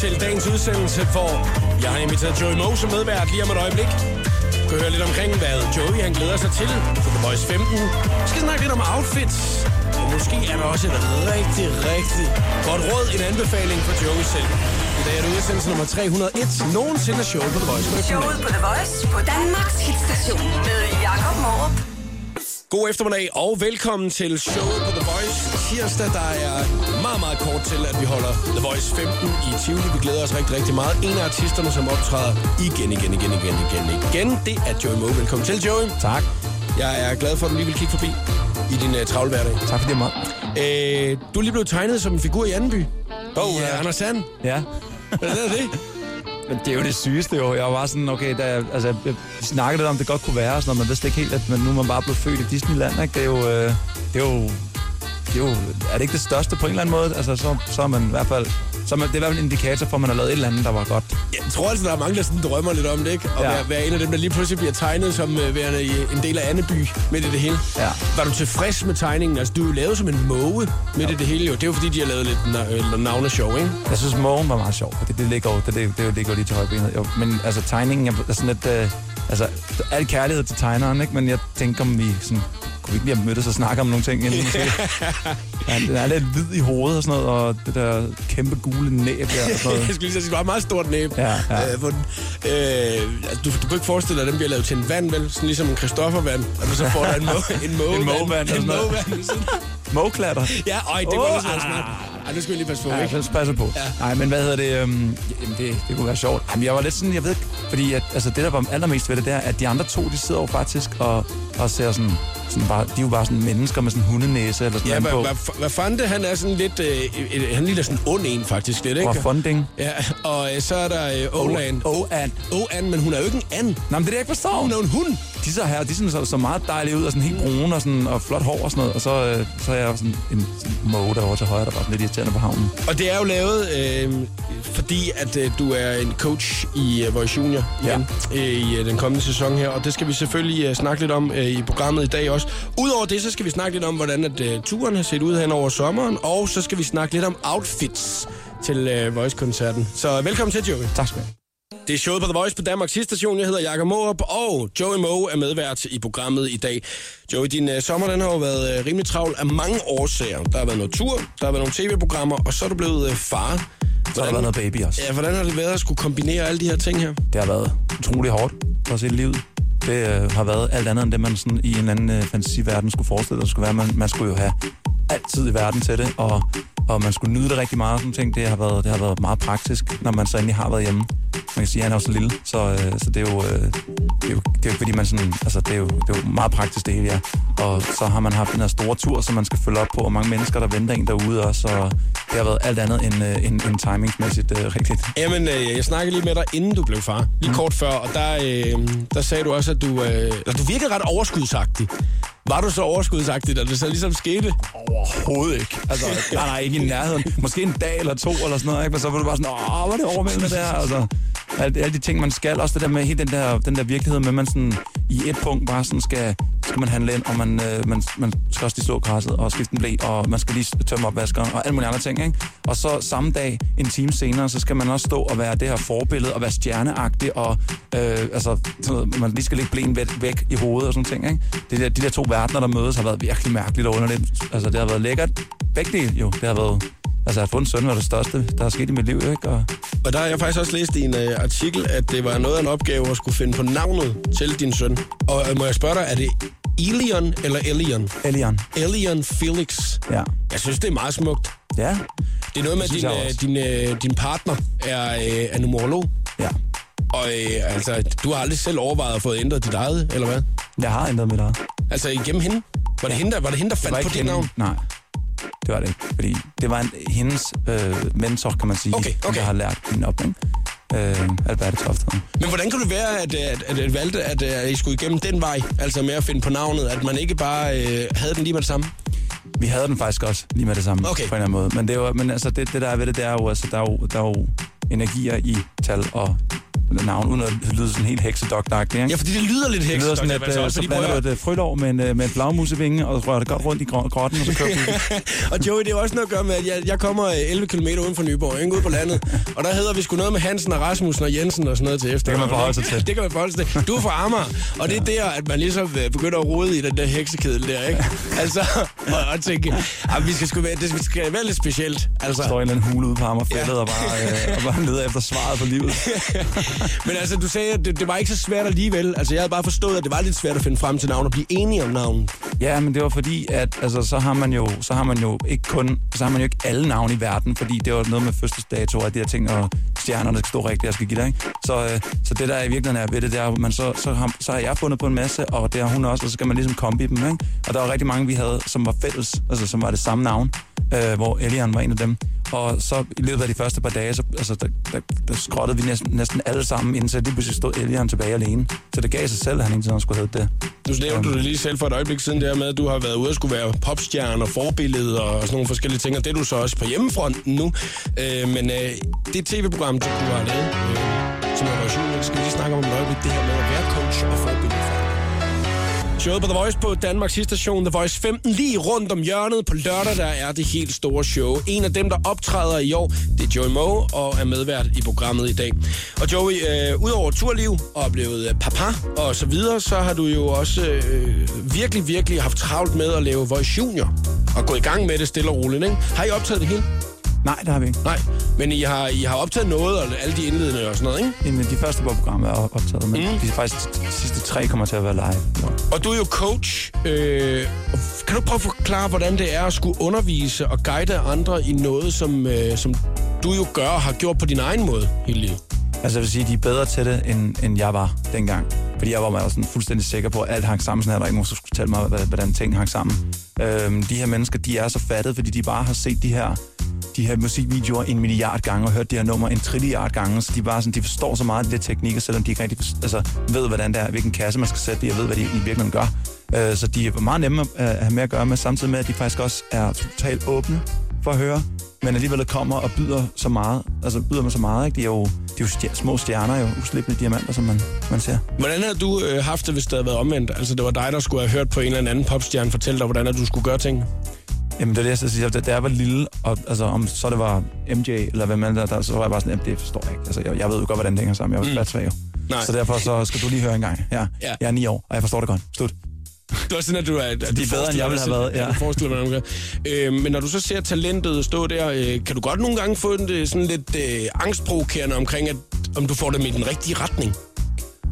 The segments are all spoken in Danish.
Til dagens udsendelse, hvor jeg har inviteret Joey Moe som medvært lige om et øjeblik. Du kan høre lidt omkring, hvad Joey han glæder sig til på The Voice 15. Vi skal snakke lidt om outfits. Og måske er der også et rigtig, rigtig godt råd, en anbefaling for Joey selv. I dag er det udsendelse nummer 301. Nogensinde show på The Voice. Showet på The Voice på Danmarks hitstation med Jakob Morup. God eftermiddag og velkommen til showet på The Voice. Tirsdag, der er meget, meget kort til, at vi holder The Voice 15 i Tivoli. Vi glæder os rigtig, rigtig meget. En af artisterne, som optræder igen, igen, igen, igen, igen, igen, det er Joey Moe. Velkommen til, Joey. Tak. Jeg er glad for, at du lige vil kigge forbi i din uh, travle hverdag. Tak for det, Mark. Øh, du er lige blevet tegnet som en figur i Andenby. Oh, I, ja. uh, Anders Sand. Ja. Hvad er det? Men det er jo det sygeste jo. Jeg var sådan, okay, da jeg, altså, jeg snakkede lidt om, det godt kunne være, og sådan noget, man vidste ikke helt, at men nu er man bare blevet født i Disneyland, ikke? Det er jo, øh, det er jo, det er jo, er det ikke det største på en eller anden måde? Altså, så, så er man i hvert fald, så man, det er i hvert fald en indikator for, at man har lavet et eller andet, der var godt. Jeg tror altså, der er mange, der sådan drømmer lidt om det, ikke? Og Ja. være, være en af dem, der lige pludselig bliver tegnet som uh, værende i en del af Anneby midt i det hele. Ja. Var du tilfreds med tegningen? Altså, du er jo lavet som en måge midt i det hele, jo. Det er jo fordi, de har lavet lidt na- øh, navneshow, ikke? Jeg synes, morgen var meget sjov, det, det, ligger jo, det, det, det ligger jo lige til højbenet. Jo, men altså, tegningen er er sådan lidt... Øh, altså, al kærlighed til tegneren, ikke? Men jeg tænker, om vi sådan... Kunne vi ikke lige have mødtes og snakke om nogle ting? Inden, måske? ja, den er lidt hvid i hovedet og sådan noget, og det der kæmpe gule næb der og sådan noget. Jeg skulle lige sige, du har et meget stort næb. Ja, ja. Øh, hvor øh, altså, du, du kan ikke forestille dig, at den bliver lavet til en vand, vel? Sådan ligesom en Christoffer-vand. Og du så får der en, må, en mågevand. En mågevand, En mågevand. Ja, øj, det var oh, ah. smart. Ej, det skal vi lige passe på, Ja, ikke? jeg passer på. Ja. Nej, men hvad hedder det? Øhm, jamen, det, det kunne være sjovt. Jamen, jeg var lidt sådan, jeg ved fordi at, altså, det, der var allermest ved det, der, at de andre to, de sidder jo faktisk og, og ser sådan, sådan bare, de er jo bare sådan mennesker med sådan en hundenæse eller sådan Ja, noget hvad, på. hvad, hvad fanden? Han er sådan lidt... Øh, han ligner sådan ond en, faktisk, lidt, ikke? For funding. Ja, og øh, så er der øh, Olan. Åh, Anne, men hun er jo ikke en and. Nå, men det er det, jeg ikke forstår. Hun er en hund. De så her, de sådan, så, så meget dejlige ud, og sådan helt brune og, sådan, og flot hår og sådan noget. Og så, øh, så er jeg sådan en måge derovre til højre, der var lidt irriterende på havnen. Og det er jo lavet, øh, fordi at øh, du er en coach i øh, Voice Junior igen, ja. øh, i øh, den kommende sæson her. Og det skal vi selvfølgelig øh, snakke lidt om øh, i programmet i dag også. Udover det, så skal vi snakke lidt om, hvordan at, øh, turen har set ud hen over sommeren. Og så skal vi snakke lidt om outfits til øh, Voice-koncerten. Så velkommen til, Joey. Tak skal du have. Det er showet på The Voice på Danmarks station. Jeg hedder Jakob Morup, og Joey Moe er medvært i programmet i dag. Joey, din uh, sommer den har jo været uh, rimelig travl af mange årsager. Der har været noget tur, der har været nogle tv-programmer, og så er du blevet uh, far. Så har der været noget baby også. Ja, hvordan har det været at skulle kombinere alle de her ting her? Det har været utrolig hårdt for at se livet. Det øh, har været alt andet end det, man sådan i en anden øh, fantasiverden skulle forestille sig. Skulle være. Man, man skulle jo have altid i verden til det, og, og man skulle nyde det rigtig meget. Sådan ting. Det, har været, det har været meget praktisk, når man så endelig har været hjemme. Man kan sige, at han er jo så lille, så, øh, så det, er jo, øh, det, er jo, det er jo fordi, man sådan, altså, det, er jo, det er jo meget praktisk det hele, ja. Og så har man haft den her store tur, som man skal følge op på, og mange mennesker, der venter en derude også, og det har været alt andet end, øh, end, end timingsmæssigt øh, rigtigt. Jamen, øh, jeg snakkede lige med dig, inden du blev far. Lige kort før, og der, øh, der sagde du også, at du, øh, eller du virkede ret overskudsagtig. Var du så overskudsagtig, da det så ligesom skete? Overhovedet ikke. Altså, nej, nej, ikke i nærheden. Måske en dag eller to eller sådan noget, ikke? Men så var du bare sådan, åh, var det overvældende der, altså. Alle, alle de ting, man skal. Også det der med hele den der, den der virkelighed med, at man sådan i et punkt bare sådan skal, skal man handle ind, og man, øh, man, man skal også lige slå græsset og skifte en blæ, og man skal lige tømme opvaskeren og alle mulige andre ting, ikke? Og så samme dag, en time senere, så skal man også stå og være det her forbillede og være stjerneagtig, og øh, altså, sådan man lige skal lægge blæen væk, væk i hovedet og sådan ting, ikke? Det der, de der to verdener, der mødes, har været virkelig mærkeligt og underligt. Altså, det har været lækkert. Begge dele, jo. Det har været... Altså, at få en søn var det største, der er sket i mit liv, ikke? Og Og der har jeg faktisk også læst i en øh, artikel, at det var noget af en opgave at skulle finde på navnet til din søn. Og øh, må jeg spørge dig, er det Elion eller Elion? Elian. Elion Felix. Ja. Jeg synes, det er meget smukt. Ja. Det er noget med, at din, jeg øh, din, øh, din partner er, øh, er numerolog. Ja. Og øh, altså, du har aldrig selv overvejet at få ændret dit eget, eller hvad? Jeg har ændret mit eget. Altså igennem hende? Var det, hende, der, var det hende, der Det fandt var på hende. navn? Nej. Det var det ikke. Fordi det var en, hendes øh, mentor, kan man sige, Okay, okay. der har lært hende op, ikke? Øh, Alberte Toft. hedder hun. Men hvordan kan det være, at, at, at, at valgte, at, at I skulle igennem den vej, altså med at finde på navnet, at man ikke bare øh, havde den lige med det samme? Vi havde den faktisk også lige med det samme, Okay. på en eller anden måde. Men, det var, men altså, det, det der er ved det, det er jo, altså, der er jo, der er jo energier i tal og navn, uden at lyde sådan helt heksedogtagtigt. Ja, fordi det lyder lidt Det heks. lyder sådan, at altså øh, også, så fordi, blander du at- et frølov med en, øh, med en flagmusevinge, og rører det godt rundt i grotten, og så kører. Og Joey, det er også noget at gøre med, at jeg, jeg kommer øh, 11 km uden for Nyborg, ikke ude på landet. Og der hedder vi sgu noget med Hansen og Rasmussen og Jensen og sådan noget til efter. kan man forholde sig til. Det kan man forholde sig til. Du er fra Amager, og det er der, at man ligesom begynder at rode i den der heksekedel der, ikke? Altså, og, og tænke, at vi skal, sgu være, det skal være lidt specielt. Altså, står i en eller anden hule ude på Amagerfældet ja. og, bare, øh, og bare leder efter svaret på livet. Men altså, du sagde, at det, det var ikke så svært alligevel. Altså, jeg havde bare forstået, at det var lidt svært at finde frem til navn og blive enige om navn. Ja, men det var fordi, at altså, så, har man jo, så har man jo ikke kun, så har man jo ikke alle navne i verden, fordi det var noget med fødselsdato og de her ting, og stjernerne skal stå rigtigt, jeg skal give dig, ikke? Så, øh, så det der i virkeligheden er ved det, det er, man så, så, har, så har jeg fundet på en masse, og det har hun også, og så skal man ligesom kombi dem, ikke? Og der var rigtig mange, vi havde, som var fælles, altså som var det samme navn, øh, hvor Elian var en af dem. Og så i løbet af de første par dage, så, altså, der, der, der skrottede vi næsten, næsten alle sammen, indtil lige pludselig stod Elian tilbage alene. Så det gav sig selv, at han ikke sådan skulle hedde det. Nu nævnte du det lige selv for et øjeblik siden, der med, at du har været ude og skulle være popstjerne og forbillede og sådan nogle forskellige ting, og det er du så også på hjemmefronten nu. Øh, men øh, det tv-program, du har lavet, øh, som er version, skal vi lige snakke om et øjeblik, det her med at være coach og forbillede for. Showet på The Voice på Danmarks station, The Voice 15, lige rundt om hjørnet. På lørdag, der er det helt store show. En af dem, der optræder i år, det er Joey Moe og er medvært i programmet i dag. Og Joey, øh, udover turliv og blevet øh, papa og så videre, så har du jo også øh, virkelig, virkelig haft travlt med at lave Voice Junior. Og gå i gang med det stille og roligt, ikke? Har I optaget det hele? Nej, det har vi ikke. Nej, men I har, I har optaget noget, og alle de indledende og sådan noget, ikke? Jamen, de første par programmer er optaget, men mm. de faktisk de sidste tre kommer til at være live. Jo. Og du er jo coach. Øh, kan du prøve at forklare, hvordan det er at skulle undervise og guide andre i noget, som, øh, som du jo gør og har gjort på din egen måde hele livet? Altså, jeg vil sige, de er bedre til det, end, end jeg var dengang. Fordi jeg var mig sådan fuldstændig sikker på, at alt hang sammen. Sådan her, der er ikke nogen, der skulle fortælle mig, hvordan ting hang sammen. Øhm, de her mennesker, de er så fattet, fordi de bare har set de her de her musikvideoer en milliard gange og hørt det her nummer en trilliard gange, så de bare sådan, de forstår så meget af det der teknikker, selvom de ikke rigtig altså, ved, hvordan det er, hvilken kasse man skal sætte det, og ved, hvad de i virkeligheden gør. Øh, så de er meget nemme øh, at, have med at gøre med, samtidig med, at de faktisk også er totalt åbne for at høre, men alligevel kommer og byder så meget, altså byder med så meget, ikke? De er jo, de er jo stjer- små stjerner, jo, uslippende diamanter, som man, man ser. Hvordan har du øh, haft det, hvis det havde været omvendt? Altså, det var dig, der skulle have hørt på en eller anden popstjerne fortælle dig, hvordan at du skulle gøre ting. Jamen, det er det, jeg så siger. Da da jeg var lille, og altså, om så det var MJ, eller hvem man der, der, så var jeg bare sådan, det forstår jeg ikke. Altså, jeg, jeg ved jo godt, hvordan det hænger sammen. Jeg var mm. jo. Nej. Så derfor så skal du lige høre en gang. Ja, Ja. Jeg er ni år, og jeg forstår det godt. Slut. Det var sådan, at du er... At de er bedre, end jeg ville have været, ja. du forestiller mig, du gør. Øh, men når du så ser talentet stå der, øh, kan du godt nogle gange få en, øh, sådan lidt øh, angstprovokerende omkring, at, om du får dem i den rigtige retning?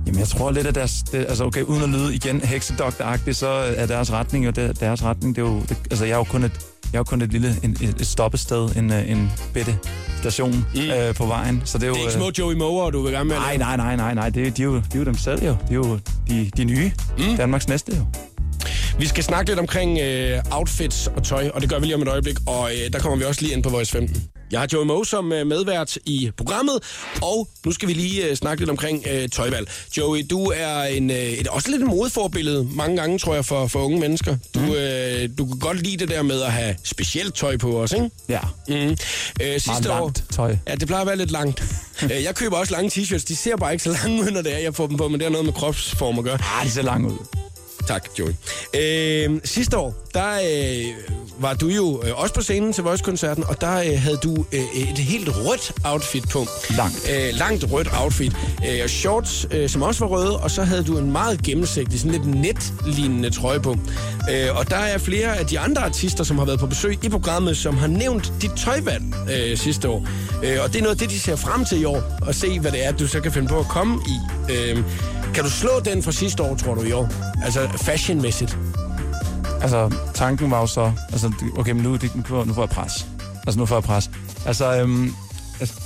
Jamen, jeg tror lidt, at deres, det, altså okay, uden at lyde igen heksedokteragtigt, så er deres retning jo det, deres retning. Det er jo, det, altså, jeg er jo kun et, jeg er jo kun et lille en, et, stoppested, en, øh, en bitte station mm. øh, på vejen. Så det er jo, Det er ikke øh, små Joey Moore, du vil gerne med Nej, nej, nej, nej, nej. Det, de, er jo, de er jo dem selv jo. De er jo de, de nye. Mm. Danmarks næste jo. Vi skal snakke lidt omkring øh, outfits og tøj, og det gør vi lige om et øjeblik, og øh, der kommer vi også lige ind på Voice 15. Jeg har Joey Moe som øh, medvært i programmet, og nu skal vi lige øh, snakke lidt omkring øh, tøjvalg. Joey, du er en, øh, et, også lidt en modeforbillede mange gange, tror jeg, for, for unge mennesker. Du, Mhm. øh, du kan godt lide det der med at have specielt tøj på os, ikke? Ja. Mm. Øh, sidste Meget år, langt tøj. Ja, det plejer at være lidt langt. Øh, jeg køber også lange t-shirts. De ser bare ikke så lange ud, når det er, jeg får dem på, men det har noget med kropsform at gøre. Ah, de ser langt ud. Tak, Joey. Øh, sidste år, der øh, var du jo øh, også på scenen til Voice-koncerten, og der øh, havde du øh, et helt rødt outfit på. Langt. Øh, langt rødt outfit. Øh, og shorts, øh, som også var røde, og så havde du en meget gennemsigtig, sådan lidt net-lignende trøje på. Øh, og der er flere af de andre artister, som har været på besøg i programmet, som har nævnt dit tøjvalg øh, sidste år. Øh, og det er noget af det, de ser frem til i år, og se, hvad det er, du så kan finde på at komme i. Øh, kan du slå den fra sidste år, tror du, i år? Altså fashionmæssigt. Altså, tanken var jo så... Altså, okay, men nu, det, nu, nu får jeg pres. Altså, nu får jeg pres. Altså, øhm,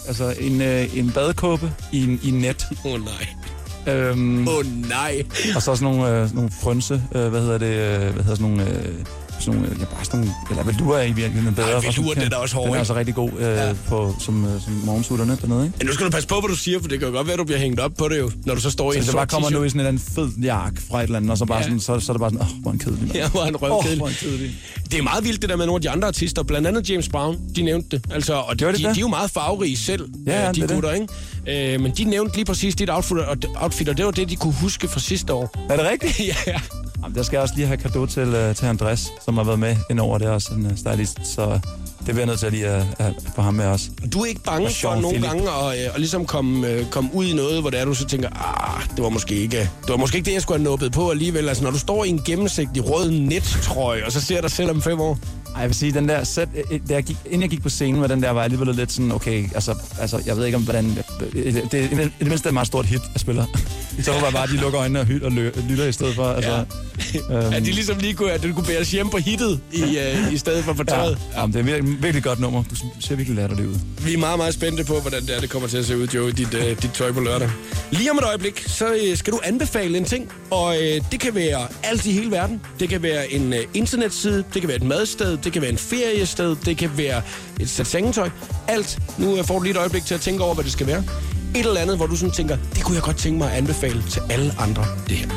altså, en, øh, en badekåbe i, en- i net. Åh oh, nej. Øhm, Åh oh, nej. og så sådan nogle, øh, nogle frønse, øh, hvad hedder det, øh, hvad hedder sådan nogle øh, sådan nogle, ja, bare sådan nogle, eller velur er i virkeligheden bedre. Ej, for sådan- velour, den er også hård, Den er også rigtig god øh, ja. på, som, øh, som morgensutterne dernede, ikke? Men nu skal du passe på, hvad du siger, for det kan jo godt være, at du bliver hængt op på det jo, når du så står i Så en hvis jeg sort bare kommer nu i sådan en eller anden fed jak fra et eller andet, og så, bare Ja. ja. sådan, så, så er det bare sådan, åh, oh, hvor en kedelig. Ja, hvor røvkedelig. en kedelig. Det er meget vildt, det der med nogle af de andre artister. Blandt andet James Brown, de nævnte det. Altså, og de, Gjorde de de, de det? er jo meget farverige selv, Ja, ja, øh, de det er gutter, ikke? Øh, men de nævnte lige præcis dit outfit, og, outfit, og det var det, de kunne huske fra sidste år. Er det rigtigt? ja, Jamen, der skal jeg også lige have kado til, uh, til Andres, som har været med ind over det også, en uh, stylist. Så det bliver jeg nødt til at lige at, at få ham med også. Du er ikke bange Og for nogle Phillip. gange at, øh, at ligesom komme, øh, komme ud i noget, hvor det er, du så tænker, ah, det var måske ikke, det var måske ikke det, jeg skulle have nåbet på alligevel. Altså, når du står i en gennemsigtig rød nettrøje, og så ser dig selv om fem år. Ej, jeg vil sige, den der set, øh, da jeg gik, inden jeg gik på scenen med den der, var jeg alligevel lidt sådan, okay, altså, altså jeg ved ikke om, hvordan... Det, det, det, det, det mindste er et meget stort hit, jeg spiller. så håber jeg bare, at de lukker øjnene og, hy- og lytter i stedet for. Altså, Ja. øhm, At de ligesom lige kunne, at du kunne bære os hjem på hittet, i, øh, i stedet for på ja, tøjet. jamen, det er virkelig, virkelig godt nummer. Du ser virkelig latterlig ud. Vi er meget, meget spændte på, hvordan det, er, det kommer til at se ud, Joe, dit, øh, dit tøj på lørdag. Lige om et øjeblik, så øh, skal du anbefale en ting, og øh, det kan være alt i hele verden. Det kan være en øh, internetside, det kan være et madsted, det kan være en feriested, det kan være et sæt sengetøj. Alt. Nu øh, får du lige et øjeblik til at tænke over, hvad det skal være. Et eller andet, hvor du sådan tænker, det kunne jeg godt tænke mig at anbefale til alle andre, det her.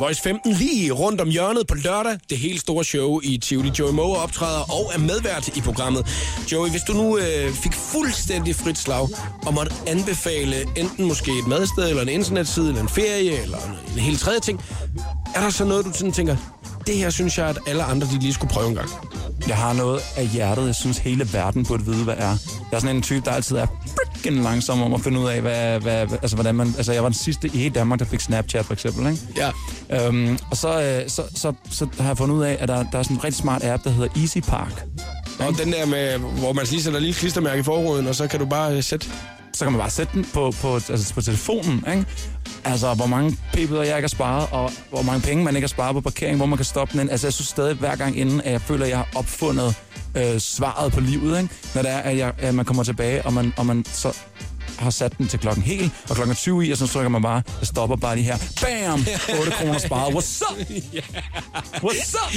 Voice 15 lige rundt om hjørnet på lørdag. Det helt store show i Tivoli. Joey Moe optræder og er medvært i programmet. Joey, hvis du nu øh, fik fuldstændig frit slag og måtte anbefale enten måske et madsted, eller en internetside, eller en ferie, eller en, en helt tredje ting, er der så noget, du sådan tænker, det her synes jeg, at alle andre de lige skulle prøve en gang? Jeg har noget af hjertet, jeg synes hele verden burde vide, hvad er. Jeg er sådan en type, der altid er freaking langsom om at finde ud af, hvad, hvad, altså, hvordan man... Altså, jeg var den sidste i hele Danmark, der fik Snapchat, for eksempel, ikke? Ja. Øhm, og så, øh, så, så, så har jeg fundet ud af, at der, der er sådan en rigtig smart app, der hedder Easy Park. Og den der med, hvor man lige sætter lille klistermærke i forruden, og så kan du bare øh, sætte... Så kan man bare sætte den på, på, altså på telefonen, ikke? Altså, hvor mange p-bøder jeg ikke har sparet, og hvor mange penge man ikke har sparet på parkering, hvor man kan stoppe den. Altså, jeg synes stadig hver gang inden, at jeg føler, at jeg har opfundet øh, svaret på livet, ikke? Når det er, at, jeg, at man kommer tilbage, og man, og man så har sat den til klokken helt, og klokken 20 i, og så trykker man bare, jeg stopper bare lige her. Bam! 8 kroner sparet. What's up? What's up?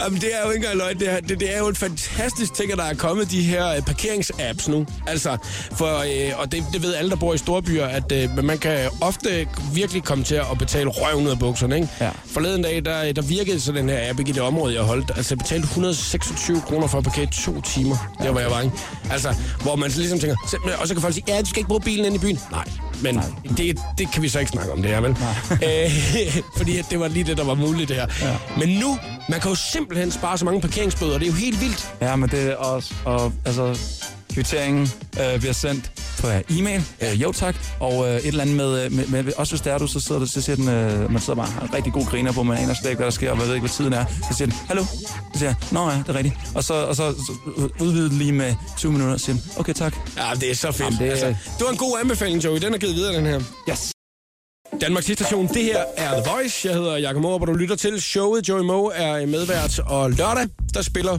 Jamen, det er jo ikke engang løgn. Det, det, det er jo en fantastisk ting, at der er kommet de her øh, parkeringsapps nu. Altså, for, øh, og det, det ved alle, der bor i storbyer, at øh, man kan ofte virkelig komme til at betale røven ud af bukserne, ikke? Ja. Forleden dag, der, der virkede så den her app i det område, jeg holdt. Altså, jeg betalte 126 kroner for at parkere to timer, der hvor jeg var, ikke? Altså, hvor man så ligesom tænker, og så kan folk sige, ja, du skal ikke bruge bilen ind i byen. Nej, men Nej. Det, det kan vi så ikke snakke om, det her, vel? Øh, fordi at det var lige det, der var muligt, det her. Ja. Men nu, man kan jo simpelthen spare så mange parkeringsbøder, det er jo helt vildt. Ja, men det er også, og altså, kvitteringen øh, bliver sendt på e-mail, øh, jo tak, og øh, et eller andet med, øh, med, med, også hvis det er du, så sidder du, så siger den, øh, man sidder bare har en rigtig god griner på, man aner slet ikke, hvad der sker, og man ved ikke, hvad tiden er. Så siger den, hallo, så siger jeg, nå ja, det er rigtigt. Og så, og så, så udvider den lige med 20 minutter, og siger okay tak. Ja, det er så fedt. Jamen, det- altså, det var en god anbefaling, Joey. Den er givet videre, den her. Yes. Danmarks station, det her er The Voice. Jeg hedder Jakob Morup, og du lytter til showet. Joey Moe er medvært, og lørdag, der spiller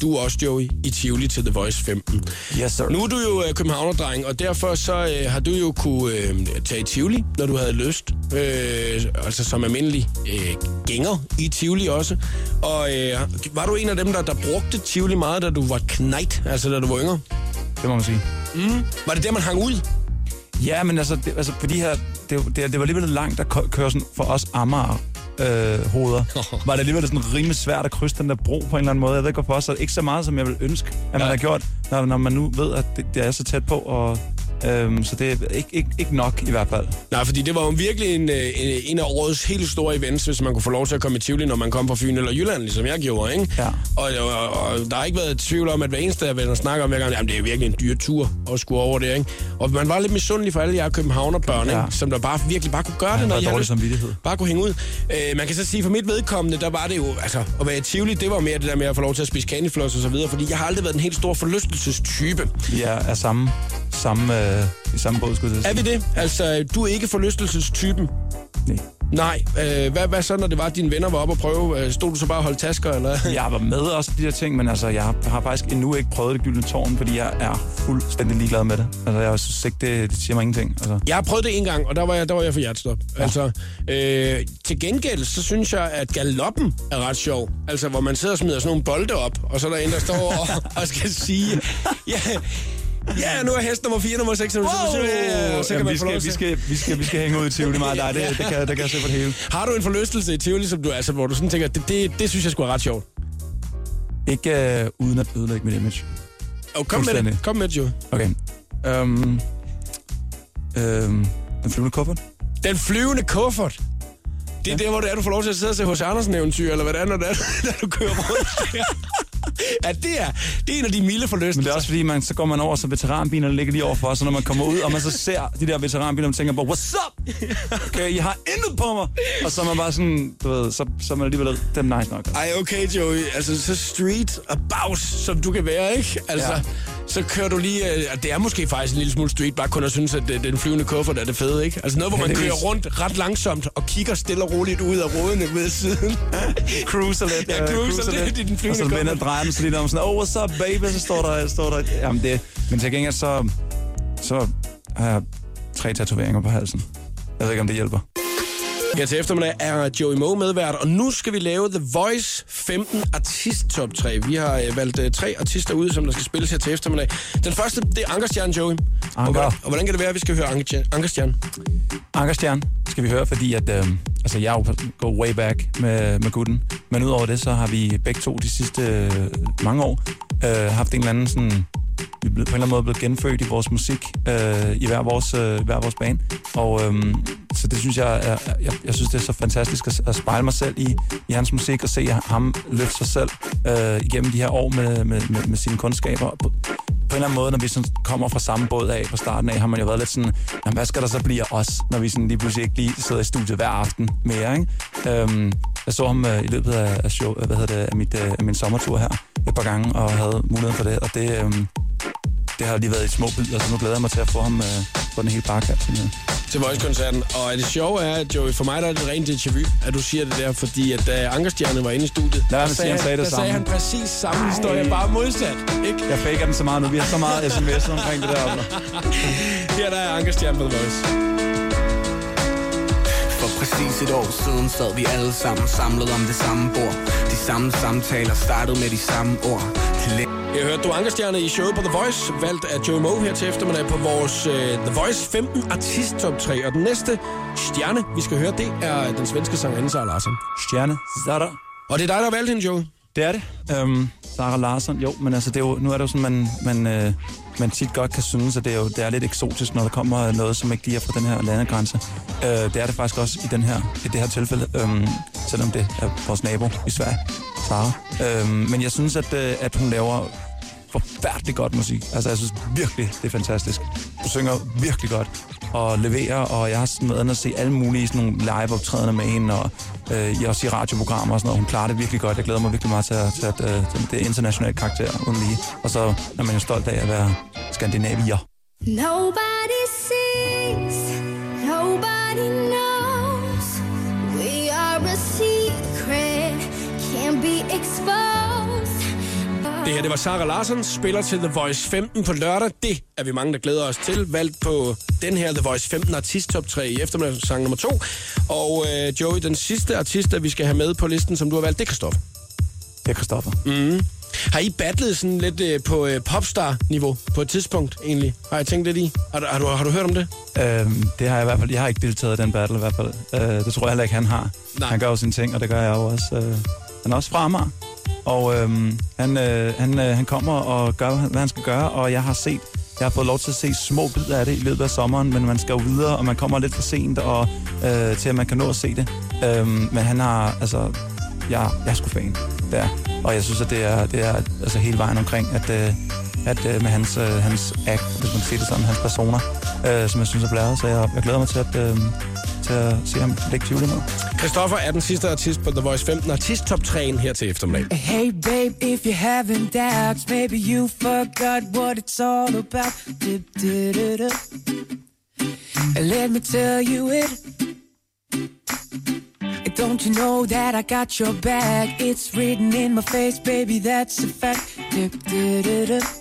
du også, Joey, i Tivoli til The Voice 15. Yes, sir. Nu er du jo øh, københavnerdreng, og derfor så øh, har du jo kunne øh, tage i Tivoli, når du havde lyst. Øh, altså som almindelig øh, gænger i Tivoli også. Og øh, var du en af dem, der, der brugte Tivoli meget, da du var knægt, altså da du var yngre? Det må man sige. Var det der, man hang ud? Ja, men altså, det, altså for de her, det, det, det var alligevel langt at kø- køre sådan for os Amager øh, hoveder. Var det alligevel sådan rimelig svært at krydse den der bro på en eller anden måde. Jeg ved ikke hvorfor, så ikke så meget, som jeg vil ønske, at man Ja. har gjort, når, når man nu ved, at det, det er så tæt på. Og, øhm, så det er ikke, ikke, ikke nok i hvert fald. Nej, fordi det var jo virkelig en, øh, en, en af årets helt store events, hvis man kunne få lov til at komme i Tivoli, når man kom fra Fyn eller Jylland, ligesom jeg gjorde, ikke? Ja. Og, og, og der har ikke været tvivl om, at hver eneste af venner snakker om hver gang, jamen det er virkelig en dyr tur at skulle over det, ikke? Og man var lidt misundelig for alle jer københavnerbørn, Ja. ikke? Som der bare virkelig bare kunne gøre det, Jeg når dårlig lyst. samvittighed. Bare kunne hænge ud. Øh, man kan så sige, for mit vedkommende, der var det jo, altså, at være i Tivoli, det var mere det der med at få lov til at spise candyfloss og så videre, fordi jeg har aldrig været en helt stor forlystelsestype. Er, er samme, samme, øh, i samme båd, skulle jeg Er vi det? Altså, du er ikke forlystelsestypen. Nej. Nej, øh, hvad, hvad så, når det var, at dine venner var oppe og prøve? Øh, stod du så bare og holdt tasker, eller? Jeg var med også de der ting, men altså, jeg har, har faktisk endnu ikke prøvet det gyldne tårn, fordi jeg er fuldstændig ligeglad med det. Altså, jeg synes ikke, det, det siger mig ingenting. Altså. Jeg har prøvet det en gang, og der var jeg, der var jeg for hjertestop. Ja. Altså, øh, til gengæld, så synes jeg, at galoppen er ret sjov. Altså, hvor man sidder og smider sådan nogle bolde op, og så er der en, der står og, og skal sige... Ja, Ja, nu er hest nummer 4, nummer 6, nummer 7, ja, så kan Jamen, man vi, skal, vi, skal, vi, skal, vi skal hænge ud i Tivoli meget. Nej, det, det, kan, det kan jeg se på det hele. Har du en forlystelse i Tivoli, som du, altså, hvor du sådan tænker, det, det, det synes jeg skulle er ret sjovt? Ikke øh, uden at ødelægge mit image. Oh, kom med det. Kom med det, jo. Okay. Um, um, den flyvende kuffert? Den flyvende kuffert. Det er der, hvor det er, du får lov til at sidde og se hos Andersen eventyr, eller hvad det er, når, det er, når du kører rundt. ja, det er, det er en af de milde forlystelser. Men det er også fordi, man, så går man over, så veteranbilerne ligger lige overfor, så når man kommer ud, og man så ser de der veteranbiler, man tænker på, what's up? Okay, I har intet på mig. Og så er man bare sådan, du ved, så, så er man alligevel, det er nice nok. Ej, okay, Joey. Altså, så street og bags, som du kan være, ikke? Altså, ja. Så kører du lige... Øh, det er måske faktisk en lille smule street, bare kun at synes, at øh, den flyvende kuffert er det fede, ikke? Altså noget, hvor man kører rundt ret langsomt og kigger stille og roligt ud af rådene ved siden. Cruiser lidt. Ja, øh, cruiser lidt i den flyvende Og så vender den så lidt om sådan, oh, what's up, baby? Så står der, står der, jamen det, men til gengæld så, så har jeg tre tatoveringer på halsen. Jeg ved ikke, om det hjælper. Her til eftermiddag er Joey Moe medvært, og nu skal vi lave The Voice 15 Artist Top 3. Vi har øh, valgt øh, tre artister ud, som der skal spilles her til eftermiddag. Den første, det er Ankerstjerne, Joey. Og, Anker. hvordan- og hvordan kan det være, at vi skal høre Ankerstjerne? Ankerstjerne? Ankerstjern skal vi høre, fordi at, øh, altså jeg er jo går way back med, med gutten. Men udover det, så har vi begge to de sidste øh, mange år øh, haft en eller anden sådan... Vi er blevet, på en eller anden måde blevet genfødt i vores musik, øh, i hver vores, øh, hver vores bane. Og øh, så det synes jeg, er, jeg, jeg synes, det er så fantastisk at, at spejle mig selv i, i hans musik og se ham løfte sig selv øh, igennem de her år med, med, med, med sine kundskaber. På, en eller anden måde, når vi sådan kommer fra samme båd af på starten af, har man jo været lidt sådan, jamen, hvad skal der så blive af os, når vi sådan lige pludselig ikke lige sidder i studiet hver aften mere, ikke? Øhm, jeg så ham øh, i løbet af, af, show, øh, hvad hedder det, af, mit, øh, af min sommertur her et par gange, og havde mulighed for det, og det, øh, det har lige været i små bidder, så nu glæder jeg mig til at få ham øh, på den hele bakkant. simpelthen til Voice-koncerten. Og det sjove er, at Joey, for mig der er det rent déjà vu, at du siger det der, fordi at da Ankerstjerne var inde i studiet, Lad der med sige, han sagde det der samme. sagde han præcis samme historie, bare modsat. Ikke? Jeg faker den så meget nu. Vi har så meget sms omkring det der. Her der er Ankerstjerne på The Voice. For præcis et år siden sad vi alle sammen samlet om det samme bord. De samme samtaler startede med de samme ord. Jeg hørte du Ankerstjerne i showet på The Voice, valgt af Joey Moe her til eftermiddag på vores uh, The Voice 15 Artist Top 3. Og den næste stjerne, vi skal høre, det er den svenske sangerinde Sara Larsson. Stjerne, Zara. Og det er dig, der har valgt hende, Joey. Det er det. Øhm, Sarah Larsson, jo, men altså, det er jo, nu er det jo sådan, man, man, øh, man tit godt kan synes, at det er, jo, det er lidt eksotisk, når der kommer noget, som ikke lige er fra den her landegrænse. Øh, det er det faktisk også i, den her, i det her tilfælde, øhm, selvom det er vores nabo i Sverige, Sara. Øhm, men jeg synes, at, øh, at hun laver forfærdelig godt musik. Altså, jeg synes virkelig, det er fantastisk. Hun synger virkelig godt og leverer, og jeg har sådan været inde at se alle mulige sådan nogle live-optrædener med hende, og øh, jeg også i radioprogrammer og sådan noget. Hun klarer det virkelig godt. Jeg glæder mig virkelig meget til, at, til, at, øh, til det internationale karakter uden lige. Og så er man jo stolt af at være skandinavier. Nobody sees, nobody knows. Det her, det var Sara Larsson, spiller til The Voice 15 på lørdag. Det er vi mange, der glæder os til. Valgt på den her The Voice 15 artist top 3 i eftermiddagssang nummer 2. Og øh, Joey, den sidste artist, der vi skal have med på listen, som du har valgt, det er Christoffer. Det er Christoffer. Mm. Har I battlet sådan lidt øh, på øh, popstar-niveau på et tidspunkt egentlig? Har jeg tænkt lidt i? Har, du- har, du, har du hørt om det? Øhm, det har jeg i hvert fald. Jeg har ikke deltaget i den battle i hvert fald. Øh, det tror jeg heller ikke, han har. Nej. Han gør jo sine ting, og det gør jeg jo også. Øh, han er også fra Amager. Og øhm, han, øh, han, øh, han kommer og gør, hvad han skal gøre, og jeg har set, jeg har fået lov til at se små bidder af det i løbet af sommeren, men man skal jo videre, og man kommer lidt for sent og, øh, til, at man kan nå at se det. Øhm, men han har, altså, jeg, jeg er sgu fan der. Og jeg synes, at det er, det er altså hele vejen omkring, at, øh, at øh, med hans, øh, hans act, hvis man kan sige det sådan, hans personer, øh, som jeg synes er blæret. Så jeg, jeg glæder mig til at, øh, til at se ham lægge tvivl med. Christoffer er den sidste artist på The Voice 15 artist top 3 her til eftermiddag. Hey babe, if you're having doubts, maybe you forgot what it's all about. Dip, it up. And let me tell you it. Don't you know that I got your back? It's written in my face, baby, that's a fact. Dip, dip, dip, dip.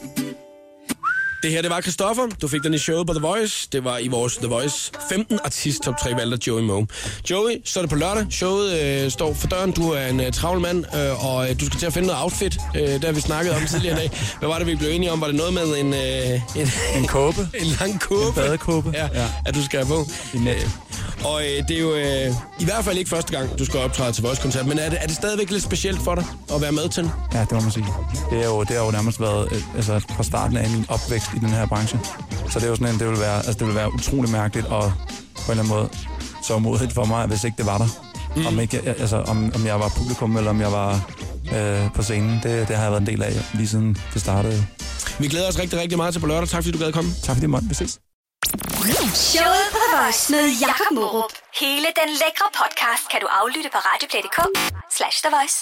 Det her, det var Christoffer. Du fik den i showet på The Voice. Det var i vores The Voice 15 artist top 3 valgte Joey Moe. Joey, så er det på lørdag. Showet øh, står for døren. Du er en øh, travl mand, øh, og øh, du skal til at finde noget outfit. Øh, det har vi snakket om tidligere i dag. Hvad var det, vi blev enige om? Var det noget med en, øh, en, En kåbe. en lang kåbe? En badekåbe. Ja, Ja. at du skal have på. I net. Og øh, det er jo øh, i hvert fald ikke første gang, du skal optræde til Voice-koncert, men er det, er det stadigvæk lidt specielt for dig at være med til? Ja, det må man sige. Det, er jo, det har jo nærmest været øh, altså, fra starten af min opvækst i den her branche. Så det er jo sådan en, det vil være, altså, det vil være utrolig mærkeligt og på en eller anden måde så modigt for mig, hvis ikke det var der. Mm. Om, ikke, altså, om, om jeg var publikum, eller om jeg var øh, på scenen. Det, det har jeg været en del af lige siden det startede. Vi glæder os rigtig, rigtig meget til på lørdag. Tak fordi du gad komme. Tak fordi måtte. Vi ses. Showet på The Voice med Jakob Morup. Hele den lækre podcast kan du aflytte på radioplay.dk slash The Voice.